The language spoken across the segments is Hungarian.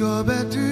Míg a betű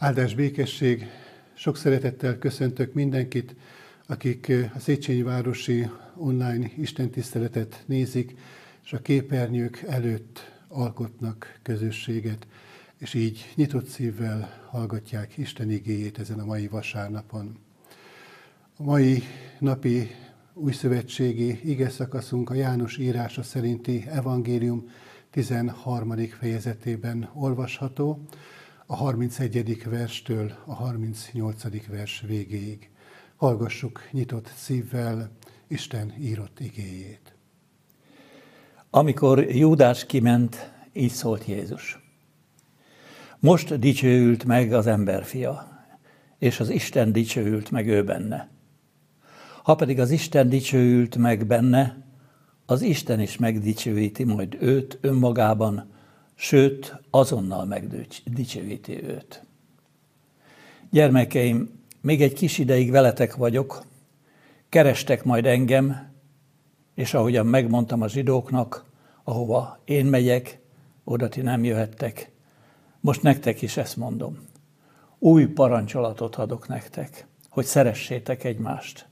Áldás békesség, sok szeretettel köszöntök mindenkit, akik a Széchenyi Városi online istentiszteletet nézik, és a képernyők előtt alkotnak közösséget, és így nyitott szívvel hallgatják Isten igéjét ezen a mai vasárnapon. A mai napi újszövetségi ige szakaszunk a János írása szerinti evangélium 13. fejezetében olvasható, a 31. verstől a 38. vers végéig. Hallgassuk nyitott szívvel Isten írott igéjét. Amikor Júdás kiment, így szólt Jézus. Most dicsőült meg az emberfia, és az Isten dicsőült meg ő benne. Ha pedig az Isten dicsőült meg benne, az Isten is megdicsőíti majd őt önmagában, sőt, azonnal megdicsőíti őt. Gyermekeim, még egy kis ideig veletek vagyok, kerestek majd engem, és ahogyan megmondtam a zsidóknak, ahova én megyek, oda ti nem jöhettek. Most nektek is ezt mondom. Új parancsolatot adok nektek, hogy szeressétek egymást.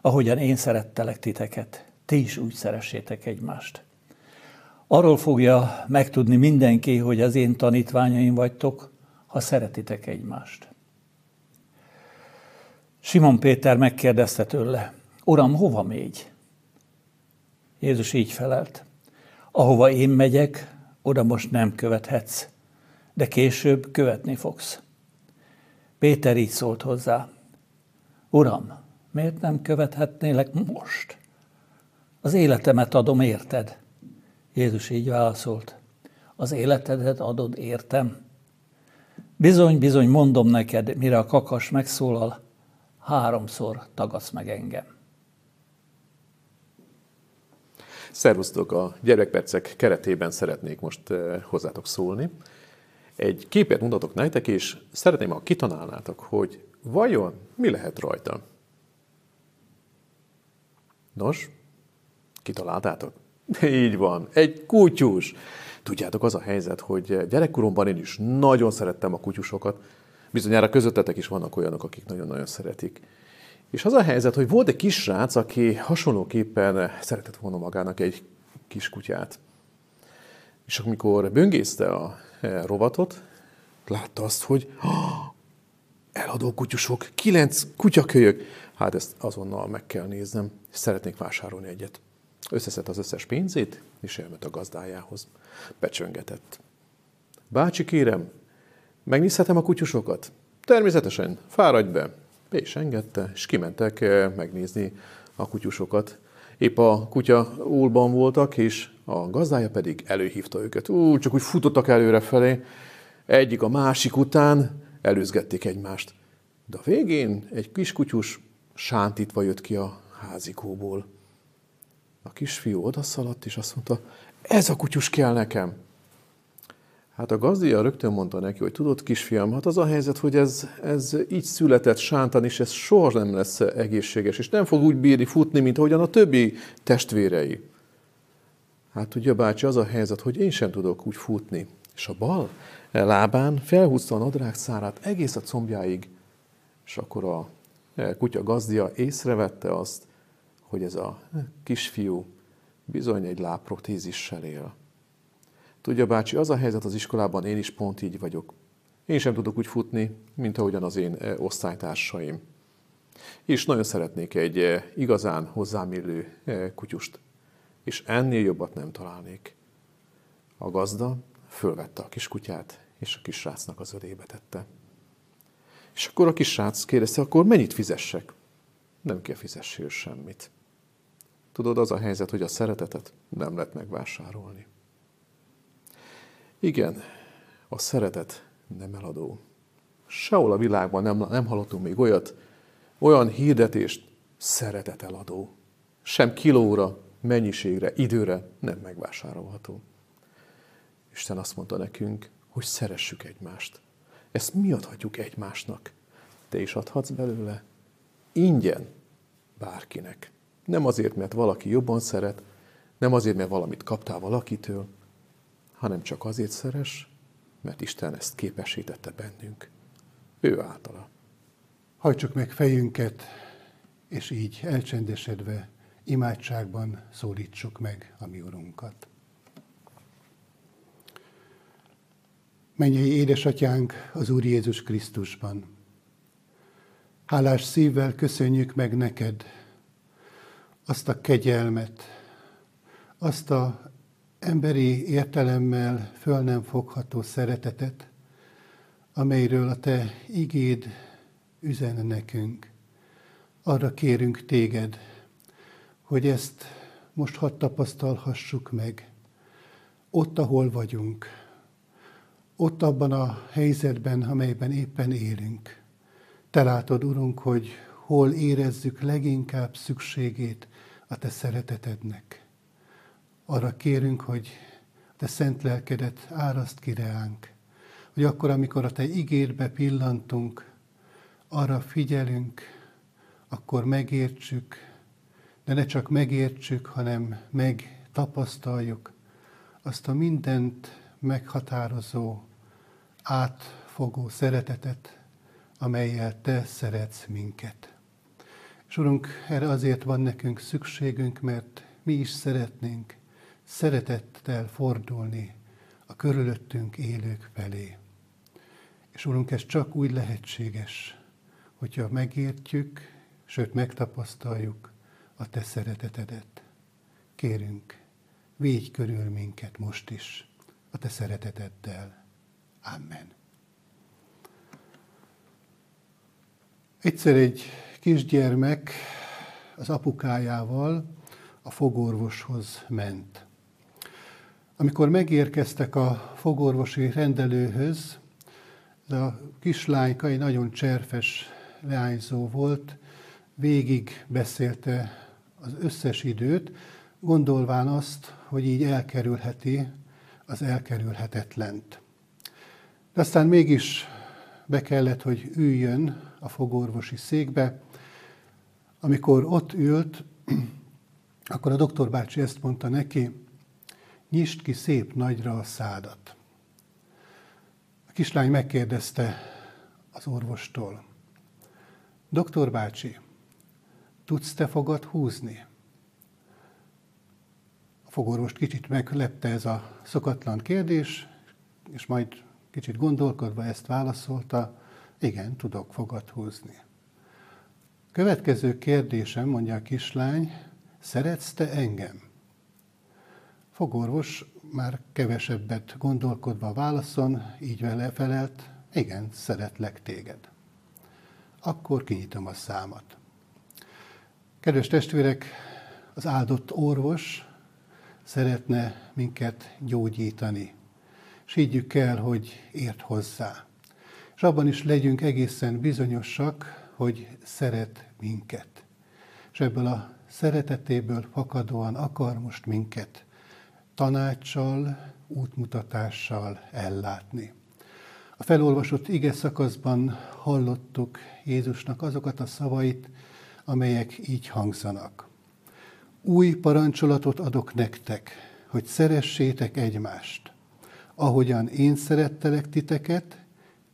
Ahogyan én szerettelek titeket, ti is úgy szeressétek egymást. Arról fogja megtudni mindenki, hogy az én tanítványaim vagytok, ha szeretitek egymást. Simon Péter megkérdezte tőle, Uram, hova mégy? Jézus így felelt, ahova én megyek, oda most nem követhetsz, de később követni fogsz. Péter így szólt hozzá, Uram, miért nem követhetnélek most? Az életemet adom, érted? Jézus így válaszolt, az életedet adod, értem? Bizony, bizony, mondom neked, mire a kakas megszólal, háromszor tagadsz meg engem. Szervusztok! A gyerekpercek keretében szeretnék most eh, hozzátok szólni. Egy képet mutatok nektek, és szeretném, ha kitanálnátok, hogy vajon mi lehet rajta. Nos, kitaláltátok? Így van, egy kutyus. Tudjátok, az a helyzet, hogy gyerekkoromban én is nagyon szerettem a kutyusokat. Bizonyára közöttetek is vannak olyanok, akik nagyon-nagyon szeretik. És az a helyzet, hogy volt egy kis aki hasonlóképpen szeretett volna magának egy kis kutyát. És amikor böngészte a e, rovatot, látta azt, hogy eladó kutyusok, kilenc kutyakölyök. Hát ezt azonnal meg kell néznem, szeretnék vásárolni egyet. Összeszed az összes pénzét, és elment a gazdájához. Becsöngetett. Bácsi, kérem, megnézhetem a kutyusokat? Természetesen, fáradj be. Be engedte, és kimentek eh, megnézni a kutyusokat. Épp a kutya úlban voltak, és a gazdája pedig előhívta őket. Ú, csak úgy futottak előre felé, egyik a másik után előzgették egymást. De a végén egy kis kutyus sántítva jött ki a házikóból. A kisfiú odaszaladt, és azt mondta, ez a kutyus kell nekem. Hát a gazdia rögtön mondta neki, hogy tudod, kisfiam, hát az a helyzet, hogy ez, ez így született sántan, és ez soha nem lesz egészséges, és nem fog úgy bírni futni, mint ahogyan a többi testvérei. Hát ugye bácsi, az a helyzet, hogy én sem tudok úgy futni. És a bal lábán felhúzta a nadrág szárát egész a combjáig, és akkor a kutya gazdia észrevette azt, hogy ez a kisfiú bizony egy lábprotézissel él. Tudja, bácsi, az a helyzet az iskolában, én is pont így vagyok. Én sem tudok úgy futni, mint ahogyan az én e, osztálytársaim. És nagyon szeretnék egy e, igazán hozzám illő e, kutyust. És ennél jobbat nem találnék. A gazda fölvette a kiskutyát, és a kisrácnak az ölébe tette. És akkor a kisrác kérdezte, akkor mennyit fizessek? Nem kell fizessél semmit. Tudod, az a helyzet, hogy a szeretetet nem lehet megvásárolni. Igen, a szeretet nem eladó. Sehol a világban nem, nem hallottunk még olyat, olyan hirdetést, szeretet eladó. Sem kilóra, mennyiségre, időre nem megvásárolható. Isten azt mondta nekünk, hogy szeressük egymást. Ezt mi adhatjuk egymásnak? Te is adhatsz belőle? Ingyen bárkinek. Nem azért, mert valaki jobban szeret, nem azért, mert valamit kaptál valakitől, hanem csak azért szeres, mert Isten ezt képesítette bennünk. Ő általa. Hajtsuk meg fejünket, és így elcsendesedve imádságban szólítsuk meg a mi Urunkat. Mennyei édesatyánk az Úr Jézus Krisztusban. Hálás szívvel köszönjük meg neked azt a kegyelmet, azt a emberi értelemmel föl nem fogható szeretetet, amelyről a Te igéd üzen nekünk. Arra kérünk Téged, hogy ezt most hadd tapasztalhassuk meg, ott, ahol vagyunk, ott abban a helyzetben, amelyben éppen élünk. Te látod, Urunk, hogy hol érezzük leginkább szükségét a Te szeretetednek. Arra kérünk, hogy Te szent lelkedet áraszt ki reánk, hogy akkor, amikor a Te ígédbe pillantunk, arra figyelünk, akkor megértsük, de ne csak megértsük, hanem megtapasztaljuk azt a mindent meghatározó, átfogó szeretetet, amelyel Te szeretsz minket. És Urunk, erre azért van nekünk szükségünk, mert mi is szeretnénk szeretettel fordulni a körülöttünk élők felé. És Urunk, ez csak úgy lehetséges, hogyha megértjük, sőt megtapasztaljuk a Te szeretetedet. Kérünk, védj körül minket most is a Te szereteteddel. Amen. Egyszer egy kisgyermek az apukájával a fogorvoshoz ment. Amikor megérkeztek a fogorvosi rendelőhöz, de a kislányka egy nagyon cserfes leányzó volt, végig beszélte az összes időt, gondolván azt, hogy így elkerülheti az elkerülhetetlent. De aztán mégis be kellett, hogy üljön a fogorvosi székbe. Amikor ott ült, akkor a doktor bácsi ezt mondta neki, nyisd ki szép nagyra a szádat. A kislány megkérdezte az orvostól, doktor bácsi, tudsz te fogad húzni? A fogorvost kicsit meglepte ez a szokatlan kérdés, és majd kicsit gondolkodva ezt válaszolta, igen, tudok fogat húzni. Következő kérdésem, mondja a kislány, szeretsz te engem? Fogorvos már kevesebbet gondolkodva a válaszon, így vele felelt, igen, szeretlek téged. Akkor kinyitom a számat. Kedves testvérek, az áldott orvos szeretne minket gyógyítani. És higgyük el, hogy ért hozzá. És abban is legyünk egészen bizonyosak, hogy szeret minket. És ebből a szeretetéből fakadóan akar most minket tanácssal, útmutatással ellátni. A felolvasott ige szakaszban hallottuk Jézusnak azokat a szavait, amelyek így hangzanak. Új parancsolatot adok nektek, hogy szeressétek egymást. Ahogyan én szerettelek titeket,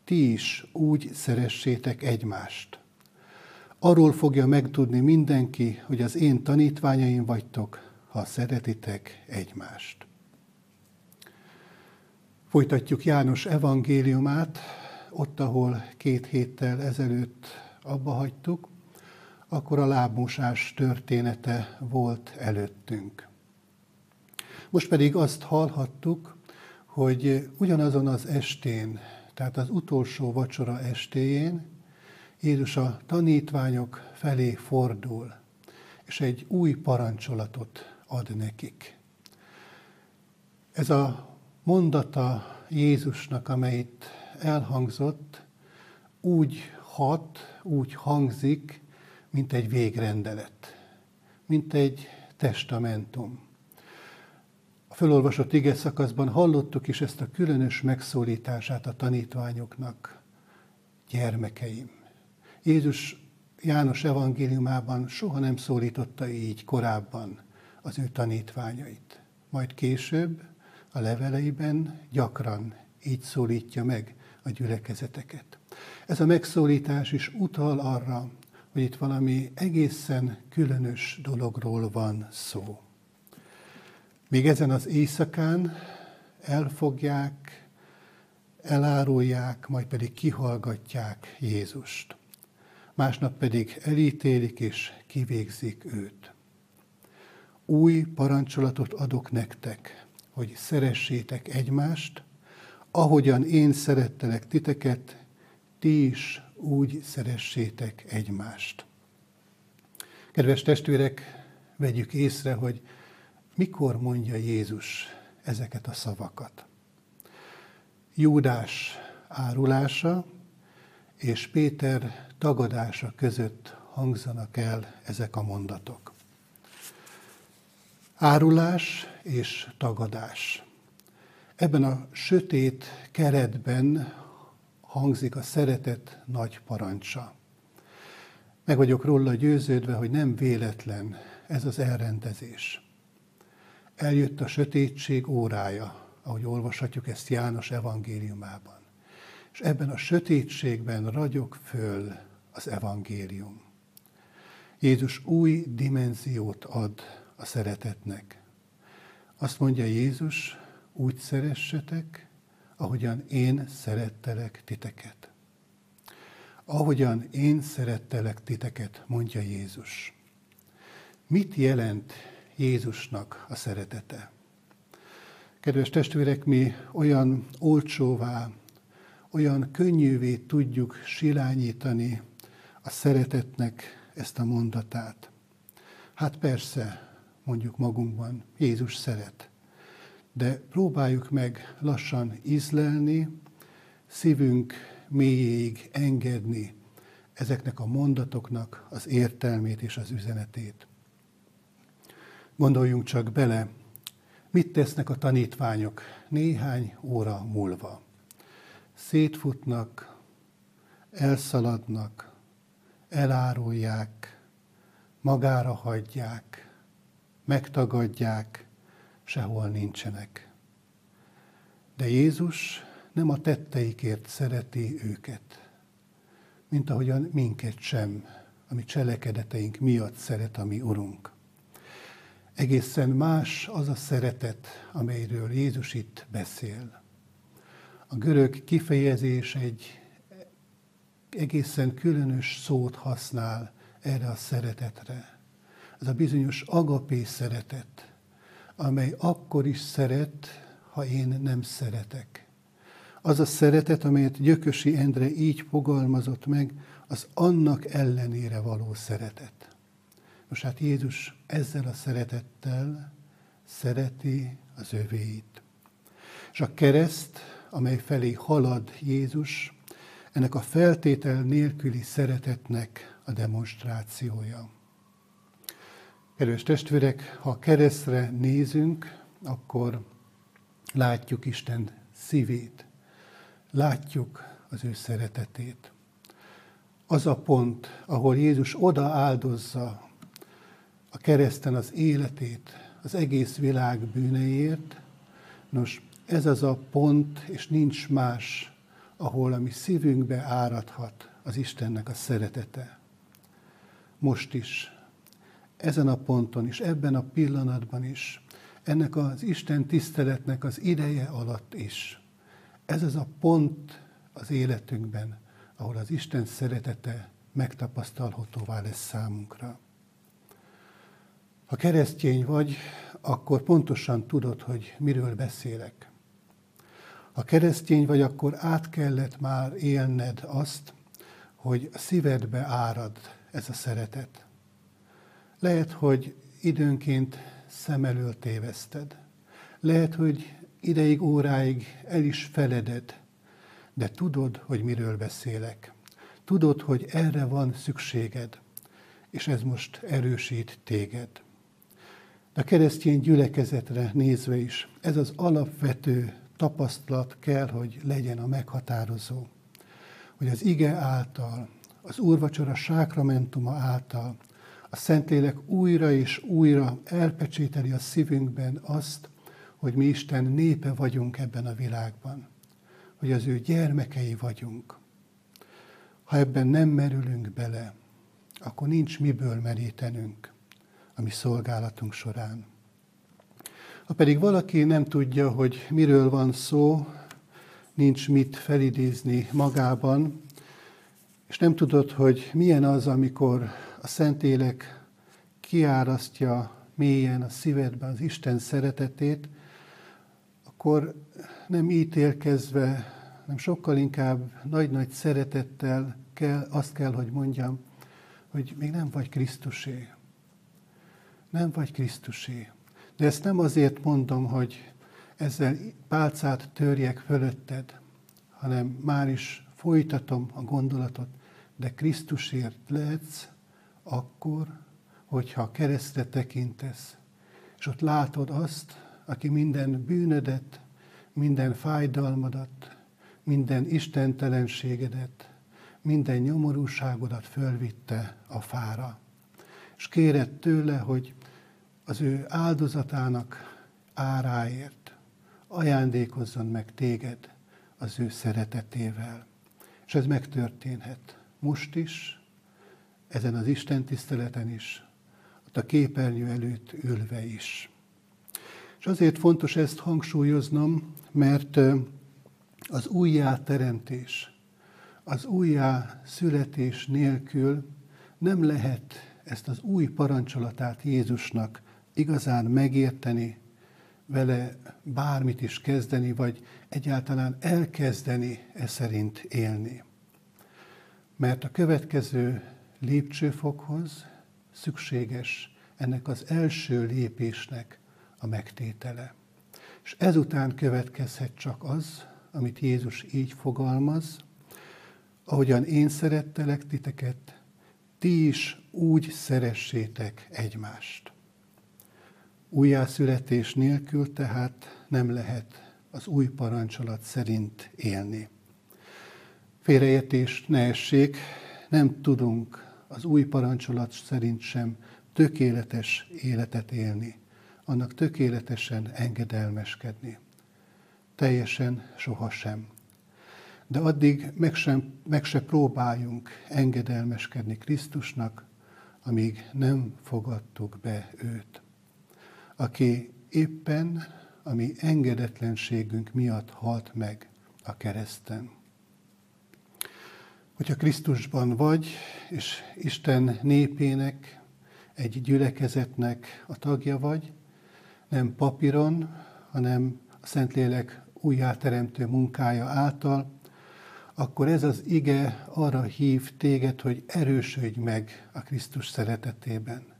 ti is úgy szeressétek egymást. Arról fogja megtudni mindenki, hogy az én tanítványaim vagytok, ha szeretitek egymást. Folytatjuk János evangéliumát, ott, ahol két héttel ezelőtt abba hagytuk, akkor a lábmosás története volt előttünk. Most pedig azt hallhattuk, hogy ugyanazon az estén, tehát az utolsó vacsora estéjén Jézus a tanítványok felé fordul, és egy új parancsolatot ad nekik. Ez a mondata Jézusnak, amelyet elhangzott, úgy hat, úgy hangzik, mint egy végrendelet, mint egy testamentum. A fölolvasott ige szakaszban hallottuk is ezt a különös megszólítását a tanítványoknak, gyermekeim. Jézus János evangéliumában soha nem szólította így korábban az ő tanítványait. Majd később a leveleiben gyakran így szólítja meg a gyülekezeteket. Ez a megszólítás is utal arra, hogy itt valami egészen különös dologról van szó. Még ezen az éjszakán elfogják, elárulják, majd pedig kihallgatják Jézust. Másnap pedig elítélik és kivégzik őt. Új parancsolatot adok nektek, hogy szeressétek egymást, ahogyan én szerettelek titeket, ti is úgy szeressétek egymást. Kedves testvérek, vegyük észre, hogy mikor mondja Jézus ezeket a szavakat. Júdás árulása és Péter tagadása között hangzanak el ezek a mondatok. Árulás és tagadás. Ebben a sötét keretben hangzik a szeretet nagy parancsa. Meg vagyok róla győződve, hogy nem véletlen ez az elrendezés. Eljött a sötétség órája, ahogy olvashatjuk ezt János evangéliumában. És ebben a sötétségben ragyog föl az evangélium. Jézus új dimenziót ad a szeretetnek. Azt mondja Jézus, úgy szeressetek, ahogyan én szerettelek titeket. Ahogyan én szerettelek titeket, mondja Jézus. Mit jelent Jézusnak a szeretete? Kedves testvérek, mi olyan olcsóvá, olyan könnyűvé tudjuk silányítani a szeretetnek ezt a mondatát. Hát persze, mondjuk magunkban, Jézus szeret. De próbáljuk meg lassan ízlelni, szívünk mélyéig engedni ezeknek a mondatoknak az értelmét és az üzenetét. Gondoljunk csak bele, mit tesznek a tanítványok néhány óra múlva. Szétfutnak, elszaladnak, elárulják, magára hagyják, megtagadják, sehol nincsenek. De Jézus nem a tetteikért szereti őket, mint ahogyan minket sem, ami cselekedeteink miatt szeret a mi Urunk. Egészen más az a szeretet, amelyről Jézus itt beszél. A görög kifejezés egy egészen különös szót használ erre a szeretetre. Ez a bizonyos agapé szeretet, amely akkor is szeret, ha én nem szeretek. Az a szeretet, amelyet Gyökösi Endre így fogalmazott meg, az annak ellenére való szeretet. Most hát Jézus ezzel a szeretettel szereti az övéit. És a kereszt, amely felé halad Jézus, ennek a feltétel nélküli szeretetnek a demonstrációja. Kedves testvérek, ha keresztre nézünk, akkor látjuk Isten szívét, látjuk az ő szeretetét. Az a pont, ahol Jézus oda áldozza a kereszten az életét az egész világ bűneiért, nos, ez az a pont, és nincs más, ahol a mi szívünkbe áradhat az Istennek a szeretete. Most is, ezen a ponton is, ebben a pillanatban is, ennek az Isten tiszteletnek az ideje alatt is. Ez az a pont az életünkben, ahol az Isten szeretete megtapasztalhatóvá lesz számunkra. Ha keresztény vagy, akkor pontosan tudod, hogy miről beszélek. Ha keresztény vagy, akkor át kellett már élned azt, hogy a szívedbe árad ez a szeretet. Lehet, hogy időnként szem elől téveszted. Lehet, hogy ideig, óráig el is feleded, de tudod, hogy miről beszélek. Tudod, hogy erre van szükséged, és ez most erősít téged. De a keresztény gyülekezetre nézve is ez az alapvető tapasztalat kell, hogy legyen a meghatározó. Hogy az ige által, az úrvacsora sákramentuma által a Szentlélek újra és újra elpecsételi a szívünkben azt, hogy mi Isten népe vagyunk ebben a világban, hogy az ő gyermekei vagyunk. Ha ebben nem merülünk bele, akkor nincs miből merítenünk a mi szolgálatunk során. Ha pedig valaki nem tudja, hogy miről van szó, nincs mit felidézni magában, és nem tudod, hogy milyen az, amikor a Szentélek kiárasztja mélyen a szívedben az Isten szeretetét, akkor nem ítélkezve, nem sokkal inkább nagy-nagy szeretettel kell, azt kell, hogy mondjam, hogy még nem vagy Krisztusé. Nem vagy Krisztusé. De ezt nem azért mondom, hogy ezzel pálcát törjek fölötted, hanem már is folytatom a gondolatot, de Krisztusért lehetsz akkor, hogyha a keresztre tekintesz, és ott látod azt, aki minden bűnödet, minden fájdalmadat, minden istentelenségedet, minden nyomorúságodat fölvitte a fára. És kéred tőle, hogy az ő áldozatának áráért ajándékozzon meg téged az ő szeretetével. És ez megtörténhet most is, ezen az Isten tiszteleten is, ott a képernyő előtt ülve is. És azért fontos ezt hangsúlyoznom, mert az újjáteremtés, az újjá születés nélkül nem lehet ezt az új parancsolatát Jézusnak igazán megérteni, vele bármit is kezdeni, vagy egyáltalán elkezdeni e szerint élni. Mert a következő lépcsőfokhoz szükséges ennek az első lépésnek a megtétele. És ezután következhet csak az, amit Jézus így fogalmaz, ahogyan én szerettelek titeket, ti is úgy szeressétek egymást. Újjászületés nélkül tehát nem lehet az új parancsolat szerint élni. Félreértés ne essék, nem tudunk az új parancsolat szerint sem tökéletes életet élni, annak tökéletesen engedelmeskedni. Teljesen sohasem. De addig meg, sem, meg se próbáljunk engedelmeskedni Krisztusnak, amíg nem fogadtuk be őt. Aki éppen a mi engedetlenségünk miatt halt meg a kereszten. Hogyha Krisztusban vagy, és Isten népének, egy gyülekezetnek a tagja vagy, nem papíron, hanem a Szentlélek újjáteremtő munkája által, akkor ez az ige arra hív téged, hogy erősödj meg a Krisztus szeretetében,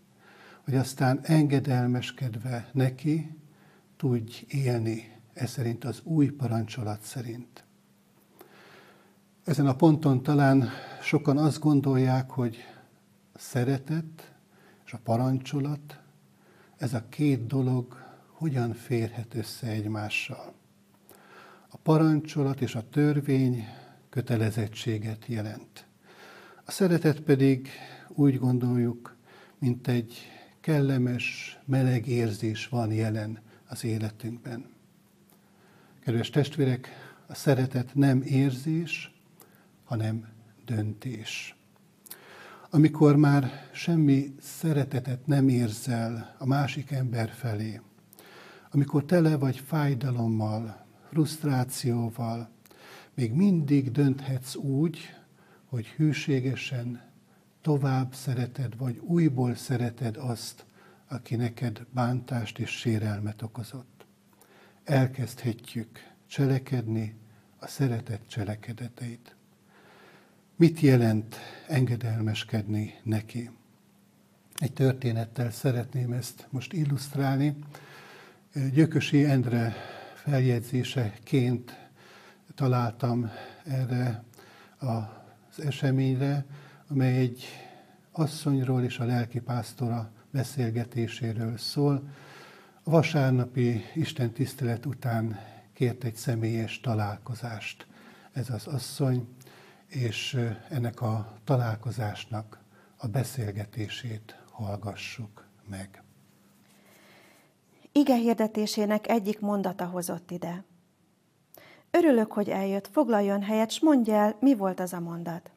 hogy aztán engedelmeskedve neki tudj élni, ez szerint az új parancsolat szerint. Ezen a ponton talán sokan azt gondolják, hogy szeretet és a parancsolat, ez a két dolog hogyan férhet össze egymással. A parancsolat és a törvény kötelezettséget jelent. A szeretet pedig úgy gondoljuk, mint egy kellemes, meleg érzés van jelen az életünkben. Kedves testvérek, a szeretet nem érzés, hanem döntés. Amikor már semmi szeretetet nem érzel a másik ember felé, amikor tele vagy fájdalommal, frusztrációval, még mindig dönthetsz úgy, hogy hűségesen tovább szereted, vagy újból szereted azt, aki neked bántást és sérelmet okozott. Elkezdhetjük cselekedni a szeretet cselekedeteit. Mit jelent engedelmeskedni neki? Egy történettel szeretném ezt most illusztrálni. Gyökösi Endre feljegyzéseként találtam erre az eseményre, amely egy asszonyról és a lelkipásztora beszélgetéséről szól. A vasárnapi Isten tisztelet után kért egy személyes találkozást ez az asszony, és ennek a találkozásnak a beszélgetését hallgassuk meg. Ige hirdetésének egyik mondata hozott ide. Örülök, hogy eljött, foglaljon helyet, s mondja el, mi volt az a mondat.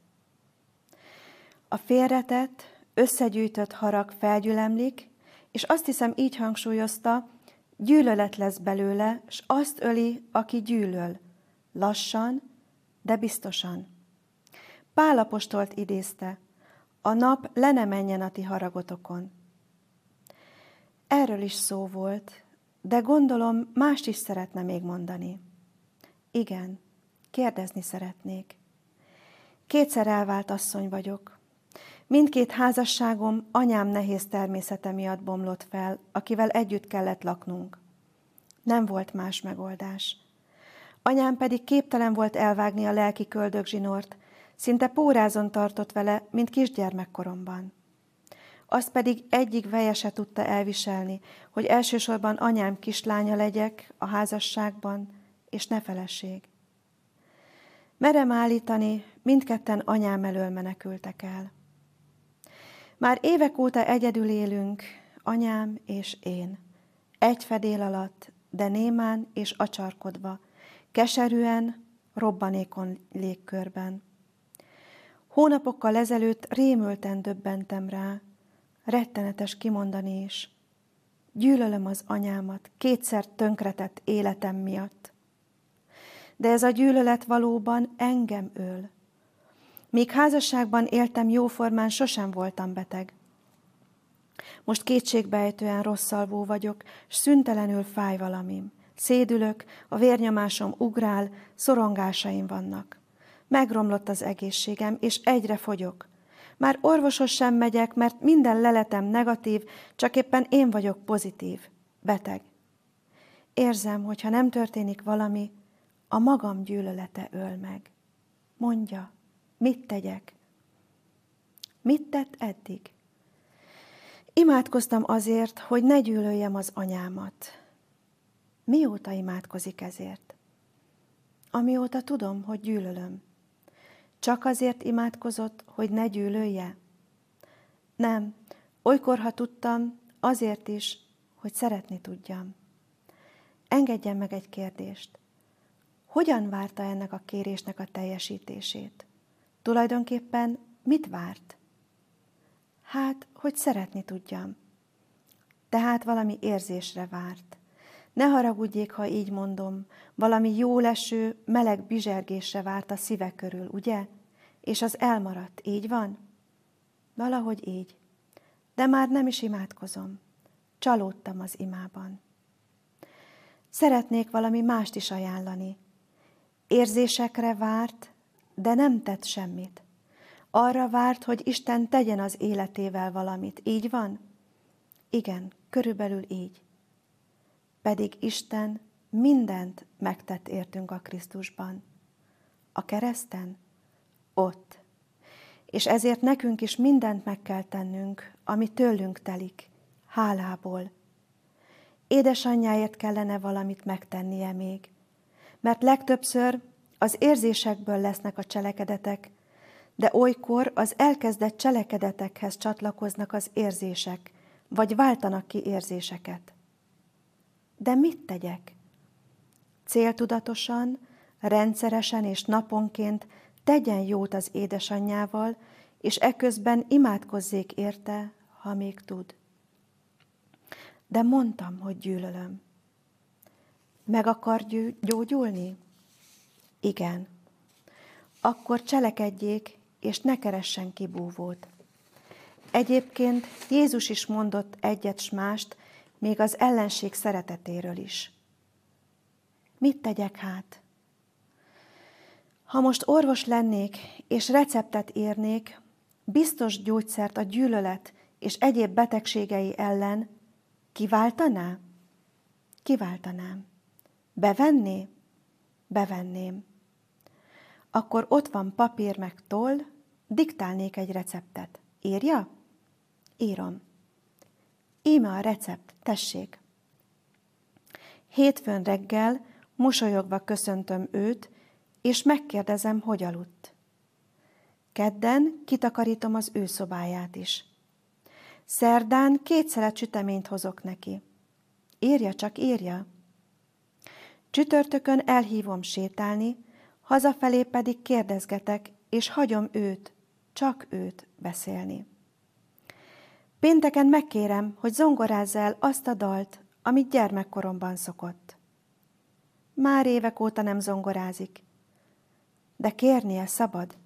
A félretett, összegyűjtött harag felgyülemlik, és azt hiszem így hangsúlyozta, gyűlölet lesz belőle, s azt öli, aki gyűlöl, lassan, de biztosan. Pálapostolt idézte, a nap le ne menjen a ti haragotokon. Erről is szó volt, de gondolom mást is szeretne még mondani. Igen, kérdezni szeretnék. Kétszer elvált asszony vagyok. Mindkét házasságom anyám nehéz természete miatt bomlott fel, akivel együtt kellett laknunk. Nem volt más megoldás. Anyám pedig képtelen volt elvágni a lelki köldögzsinort, szinte pórázon tartott vele, mint kisgyermekkoromban. Azt pedig egyik veje se tudta elviselni, hogy elsősorban anyám kislánya legyek a házasságban, és ne feleség. Merem állítani, mindketten anyám elől menekültek el. Már évek óta egyedül élünk, anyám és én. Egy fedél alatt, de némán és acsarkodva, keserűen, robbanékon légkörben. Hónapokkal ezelőtt rémülten döbbentem rá, rettenetes kimondani is. Gyűlölöm az anyámat, kétszer tönkretett életem miatt. De ez a gyűlölet valóban engem öl. Míg házasságban éltem jóformán, sosem voltam beteg. Most kétségbejtően rosszalvó vagyok, s szüntelenül fáj valamim. Szédülök, a vérnyomásom ugrál, szorongásaim vannak. Megromlott az egészségem, és egyre fogyok. Már orvoshoz sem megyek, mert minden leletem negatív, csak éppen én vagyok pozitív, beteg. Érzem, hogy ha nem történik valami, a magam gyűlölete öl meg. Mondja, mit tegyek? Mit tett eddig? Imádkoztam azért, hogy ne gyűlöljem az anyámat. Mióta imádkozik ezért? Amióta tudom, hogy gyűlölöm. Csak azért imádkozott, hogy ne gyűlölje? Nem, olykor, ha tudtam, azért is, hogy szeretni tudjam. Engedjen meg egy kérdést. Hogyan várta ennek a kérésnek a teljesítését? Tulajdonképpen mit várt? Hát, hogy szeretni tudjam. Tehát valami érzésre várt. Ne haragudjék, ha így mondom, valami jó leső, meleg bizsergésre várt a szíve körül, ugye? És az elmaradt, így van? Valahogy így. De már nem is imádkozom. Csalódtam az imában. Szeretnék valami mást is ajánlani. Érzésekre várt, de nem tett semmit. Arra várt, hogy Isten tegyen az életével valamit. Így van? Igen, körülbelül így. Pedig Isten mindent megtett értünk a Krisztusban. A kereszten? Ott. És ezért nekünk is mindent meg kell tennünk, ami tőlünk telik, hálából. Édesanyjáért kellene valamit megtennie még, mert legtöbbször az érzésekből lesznek a cselekedetek, de olykor az elkezdett cselekedetekhez csatlakoznak az érzések, vagy váltanak ki érzéseket. De mit tegyek? Céltudatosan, rendszeresen és naponként tegyen jót az édesanyjával, és eközben imádkozzék érte, ha még tud. De mondtam, hogy gyűlölöm. Meg akar gyógyulni? Igen. Akkor cselekedjék, és ne keressen kibúvót. Egyébként Jézus is mondott egyet s mást, még az ellenség szeretetéről is. Mit tegyek hát? Ha most orvos lennék, és receptet írnék, biztos gyógyszert a gyűlölet és egyéb betegségei ellen, kiváltaná? Kiváltanám. Bevenné? Bevenném. Akkor ott van papír meg toll, diktálnék egy receptet. Írja? Írom. Íme a recept, tessék. Hétfőn reggel mosolyogva köszöntöm őt, és megkérdezem, hogy aludt. Kedden kitakarítom az ő szobáját is. Szerdán kétszer süteményt hozok neki. Írja csak, írja. Csütörtökön elhívom sétálni, hazafelé pedig kérdezgetek, és hagyom őt, csak őt beszélni. Pénteken megkérem, hogy zongorázz el azt a dalt, amit gyermekkoromban szokott. Már évek óta nem zongorázik, de kérnie szabad.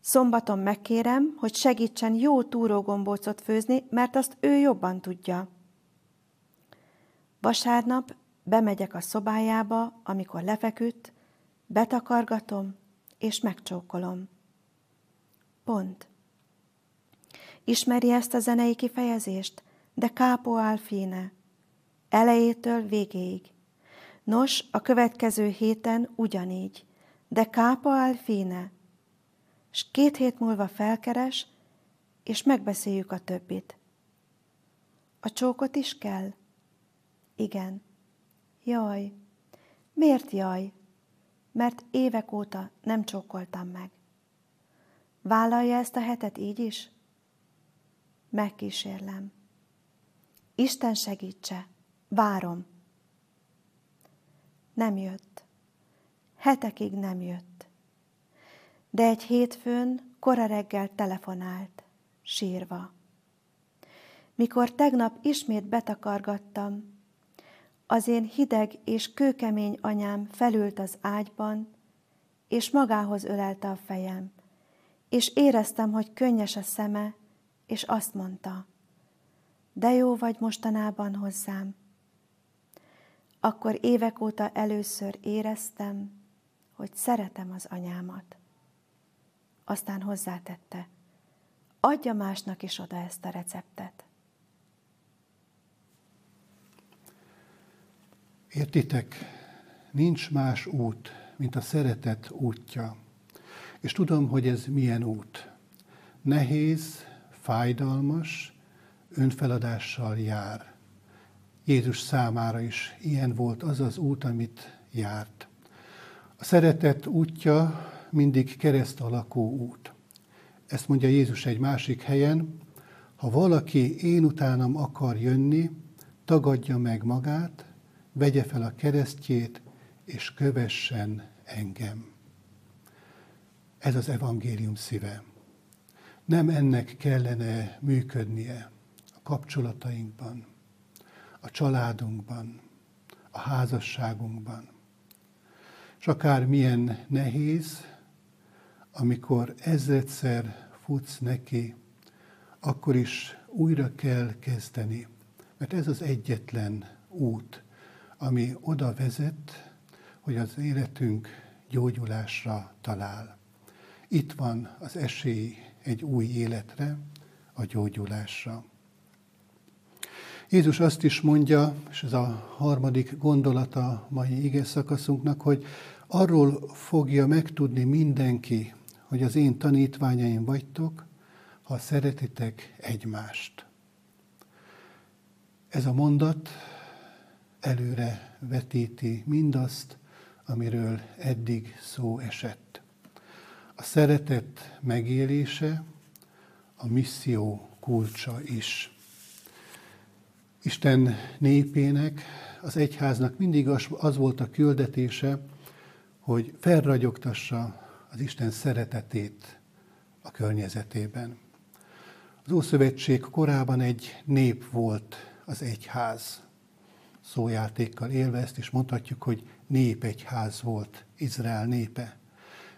Szombaton megkérem, hogy segítsen jó túrógombócot főzni, mert azt ő jobban tudja. Vasárnap bemegyek a szobájába, amikor lefeküdt, betakargatom és megcsókolom. Pont. Ismeri ezt a zenei kifejezést? De capo al fine. Elejétől végéig. Nos, a következő héten ugyanígy, de kápa áll fine, s két hét múlva felkeres, és megbeszéljük a többit. A csókot is kell? Igen. Jaj. Miért jaj? Mert évek óta nem csókoltam meg. Vállalja ezt a hetet így is? Megkísérlem. Isten segítse, várom. Nem jött. Hetekig nem jött. De egy hétfőn kora reggel telefonált, sírva. Mikor tegnap ismét betakargattam, az én hideg és kőkemény anyám felült az ágyban, és magához ölelte a fejem, és éreztem, hogy könnyes a szeme, és azt mondta, de jó vagy mostanában hozzám. Akkor évek óta először éreztem, hogy szeretem az anyámat. Aztán hozzátette, adja másnak is oda ezt a receptet. Értitek, nincs más út, mint a szeretet útja. És tudom, hogy ez milyen út. Nehéz, fájdalmas, önfeladással jár. Jézus számára is ilyen volt az az út, amit járt. A szeretet útja mindig kereszt alakú út. Ezt mondja Jézus egy másik helyen, ha valaki én utánam akar jönni, tagadja meg magát, vegye fel a keresztjét, és kövessen engem. Ez az evangélium szíve. Nem ennek kellene működnie a kapcsolatainkban, a családunkban, a házasságunkban. És akár milyen nehéz, amikor ezredszer futsz neki, akkor is újra kell kezdeni, mert ez az egyetlen út, ami oda vezet, hogy az életünk gyógyulásra talál. Itt van az esély egy új életre, a gyógyulásra. Jézus azt is mondja, és ez a harmadik gondolata mai ige szakaszunknak, hogy arról fogja megtudni mindenki, hogy az én tanítványaim vagytok, ha szeretitek egymást. Ez a mondat előre vetíti mindazt, amiről eddig szó esett. A szeretet megélése a misszió kulcsa is. Isten népének, az egyháznak mindig az, volt a küldetése, hogy felragyogtassa az Isten szeretetét a környezetében. Az Ószövetség korában egy nép volt az egyház szójátékkal élve, ezt is mondhatjuk, hogy nép egyház volt Izrael népe.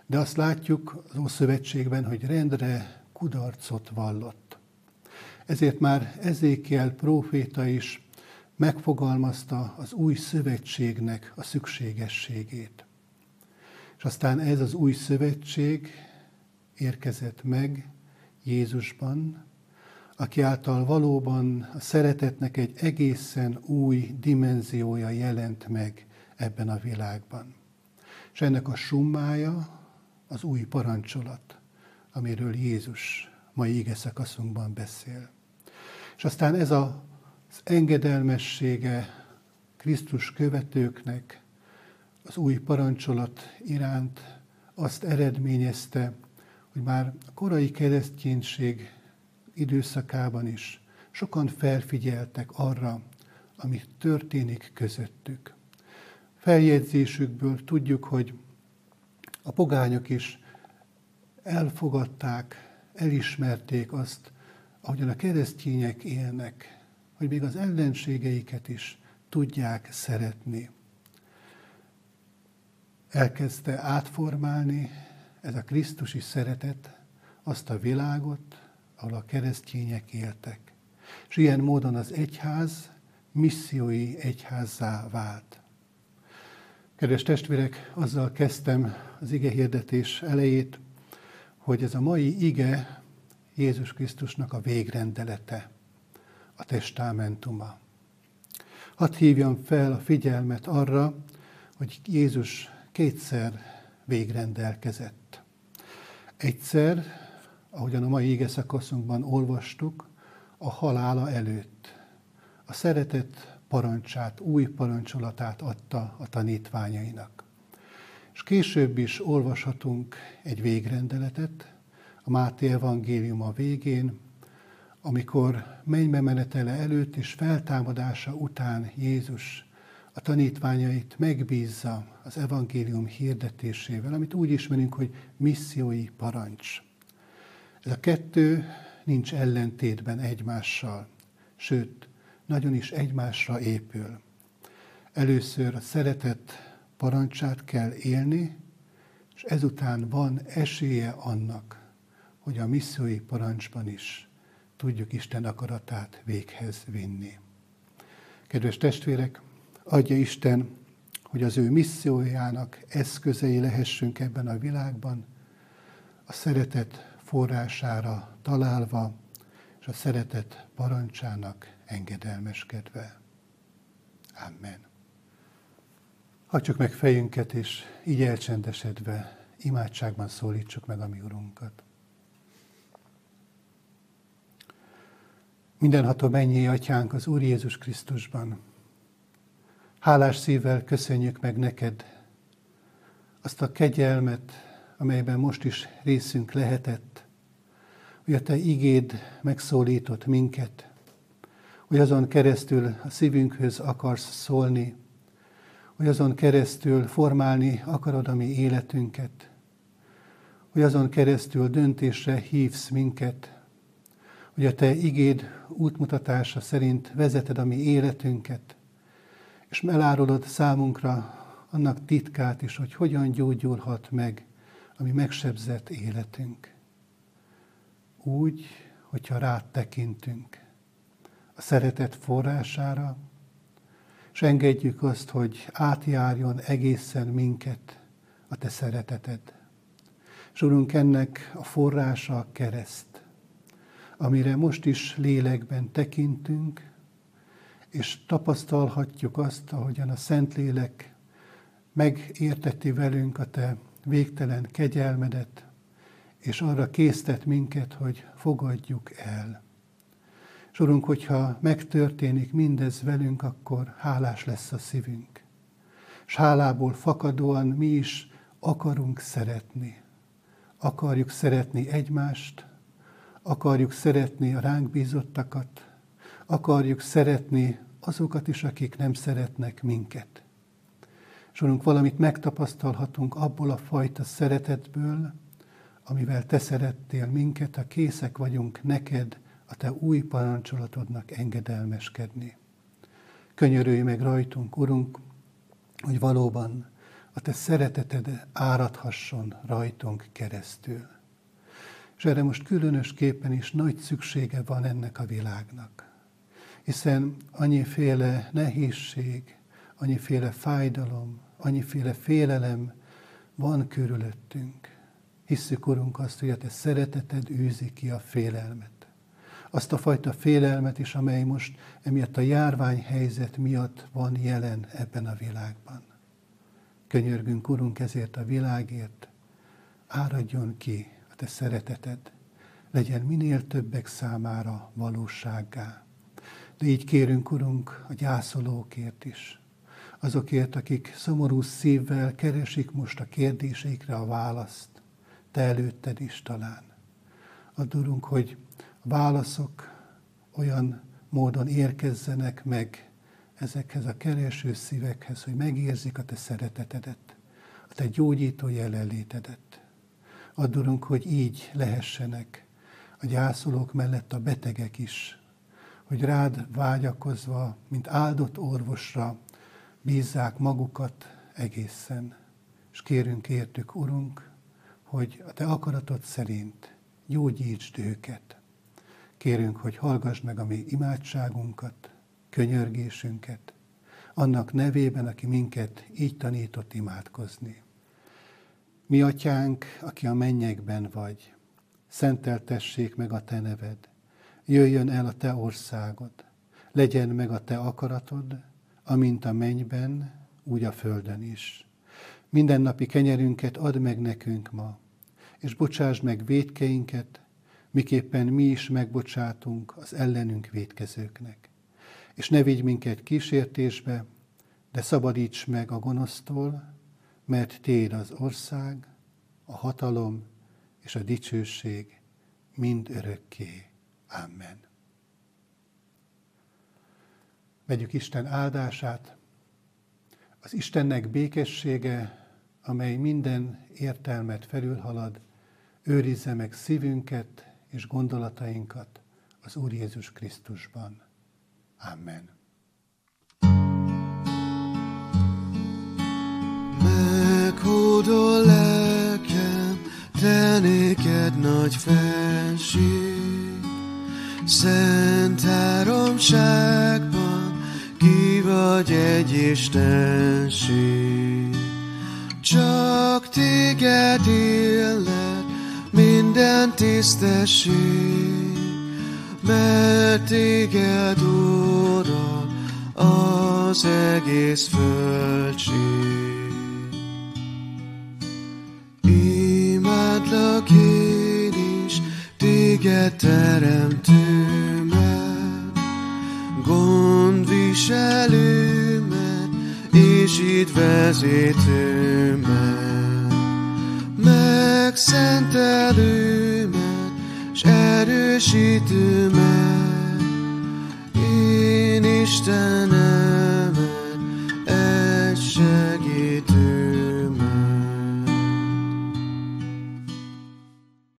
De azt látjuk az Ószövetségben, hogy rendre kudarcot vallott. Ezért már Ezékiel próféta is megfogalmazta az új szövetségnek a szükségességét. És aztán ez az új szövetség érkezett meg Jézusban, aki által valóban a szeretetnek egy egészen új dimenziója jelent meg ebben a világban. És ennek a summája az új parancsolat, amiről Jézus mai ige szakaszunkban beszél. És aztán ez a, az engedelmessége Krisztus követőknek az új parancsolat iránt azt eredményezte, hogy már a korai kereszténység időszakában is sokan felfigyeltek arra, ami történik közöttük. Feljegyzésükből tudjuk, hogy a pogányok is elfogadták, elismerték azt, ahogyan a keresztények élnek, hogy még az ellenségeiket is tudják szeretni. Elkezdte átformálni ez a Krisztusi szeretet azt a világot, ahol a keresztények éltek. És ilyen módon az egyház missziói egyházzá vált. Kedves testvérek, azzal kezdtem az ige hirdetés elejét, hogy ez a mai ige Jézus Krisztusnak a végrendelete, a testamentumá. Hadd hívjam fel a figyelmet arra, hogy Jézus kétszer végrendelkezett. Egyszer, ahogyan a mai ége szakaszunkban olvastuk, a halála előtt. A szeretet parancsát, új parancsolatát adta a tanítványainak. És később is olvashatunk egy végrendeletet, a Máté a végén, amikor mennybe menetele előtt és feltámadása után Jézus a tanítványait megbízza az evangélium hirdetésével, amit úgy ismerünk, hogy missziói parancs. Ez a kettő nincs ellentétben egymással, sőt, nagyon is egymásra épül. Először a szeretet parancsát kell élni, és ezután van esélye annak, hogy a missziói parancsban is tudjuk Isten akaratát véghez vinni. Kedves testvérek, adja Isten, hogy az ő missziójának eszközei lehessünk ebben a világban, a szeretet forrására találva, és a szeretet parancsának engedelmeskedve. Amen. Hagyjuk meg fejünket, és így elcsendesedve imádságban szólítsuk meg a mi Urunkat. Mindenható mennyi atyánk az Úr Jézus Krisztusban. Hálás szívvel köszönjük meg neked azt a kegyelmet, amelyben most is részünk lehetett, hogy a te igéd megszólított minket, hogy azon keresztül a szívünkhöz akarsz szólni, hogy azon keresztül formálni akarod a mi életünket, hogy azon keresztül döntésre hívsz minket, hogy a Te igéd útmutatása szerint vezeted a mi életünket, és elárulod számunkra annak titkát is, hogy hogyan gyógyulhat meg a mi megsebzett életünk. Úgy, hogyha rád tekintünk a szeretet forrására, és engedjük azt, hogy átjárjon egészen minket a Te szereteted. És Urunk, ennek a forrása a kereszt amire most is lélekben tekintünk, és tapasztalhatjuk azt, ahogyan a Szentlélek megérteti velünk a Te végtelen kegyelmedet, és arra késztet minket, hogy fogadjuk el. És Urunk, hogyha megtörténik mindez velünk, akkor hálás lesz a szívünk. És hálából fakadóan mi is akarunk szeretni. Akarjuk szeretni egymást, akarjuk szeretni a ránk bízottakat, akarjuk szeretni azokat is, akik nem szeretnek minket. És Urunk, valamit megtapasztalhatunk abból a fajta szeretetből, amivel Te szerettél minket, a készek vagyunk neked, a Te új parancsolatodnak engedelmeskedni. Könyörülj meg rajtunk, Urunk, hogy valóban a Te szereteted áradhasson rajtunk keresztül. És erre most különösképpen is nagy szüksége van ennek a világnak. Hiszen annyiféle nehézség, annyiféle fájdalom, annyiféle félelem van körülöttünk. Hisszük, Urunk, azt, hogy a Te szereteted űzi ki a félelmet. Azt a fajta félelmet is, amely most emiatt a járványhelyzet miatt van jelen ebben a világban. Könyörgünk, Urunk, ezért a világért, áradjon ki te szereteted legyen minél többek számára valósággá. De így kérünk, Urunk, a gyászolókért is. Azokért, akik szomorú szívvel keresik most a kérdéseikre a választ. Te előtted is talán. Add, Urunk, hogy a válaszok olyan módon érkezzenek meg ezekhez a kereső szívekhez, hogy megérzik a Te szeretetedet, a Te gyógyító jelenlétedet. Add, Urunk, hogy így lehessenek a gyászolók mellett a betegek is, hogy rád vágyakozva, mint áldott orvosra bízzák magukat egészen. És kérünk értük, Urunk, hogy a Te akaratod szerint gyógyítsd őket. Kérünk, hogy hallgass meg a mi imádságunkat, könyörgésünket, annak nevében, aki minket így tanított imádkozni. Mi atyánk, aki a mennyekben vagy, szenteltessék meg a te neved, jöjjön el a te országod, legyen meg a te akaratod, amint a mennyben, úgy a földön is. Mindennapi kenyerünket add meg nekünk ma, és bocsásd meg védkeinket, miképpen mi is megbocsátunk az ellenünk védkezőknek. És ne vigy minket kísértésbe, de szabadíts meg a gonosztól, mert Téd az ország, a hatalom és a dicsőség mind örökké. Amen. Vegyük Isten áldását, az Istennek békessége, amely minden értelmet felülhalad, őrizze meg szívünket és gondolatainkat az Úr Jézus Krisztusban. Amen. Meghódol lelkem, te néked nagy fenség, Szent háromságban ki vagy egy istenség. Csak téged illet minden tisztesség, mert téged ural az egész földség. Imádlak én is, téged teremtőmet, gondviselőmet, és itt vezetőmet, megszentelőmet, s erősítőmet, én Istenem,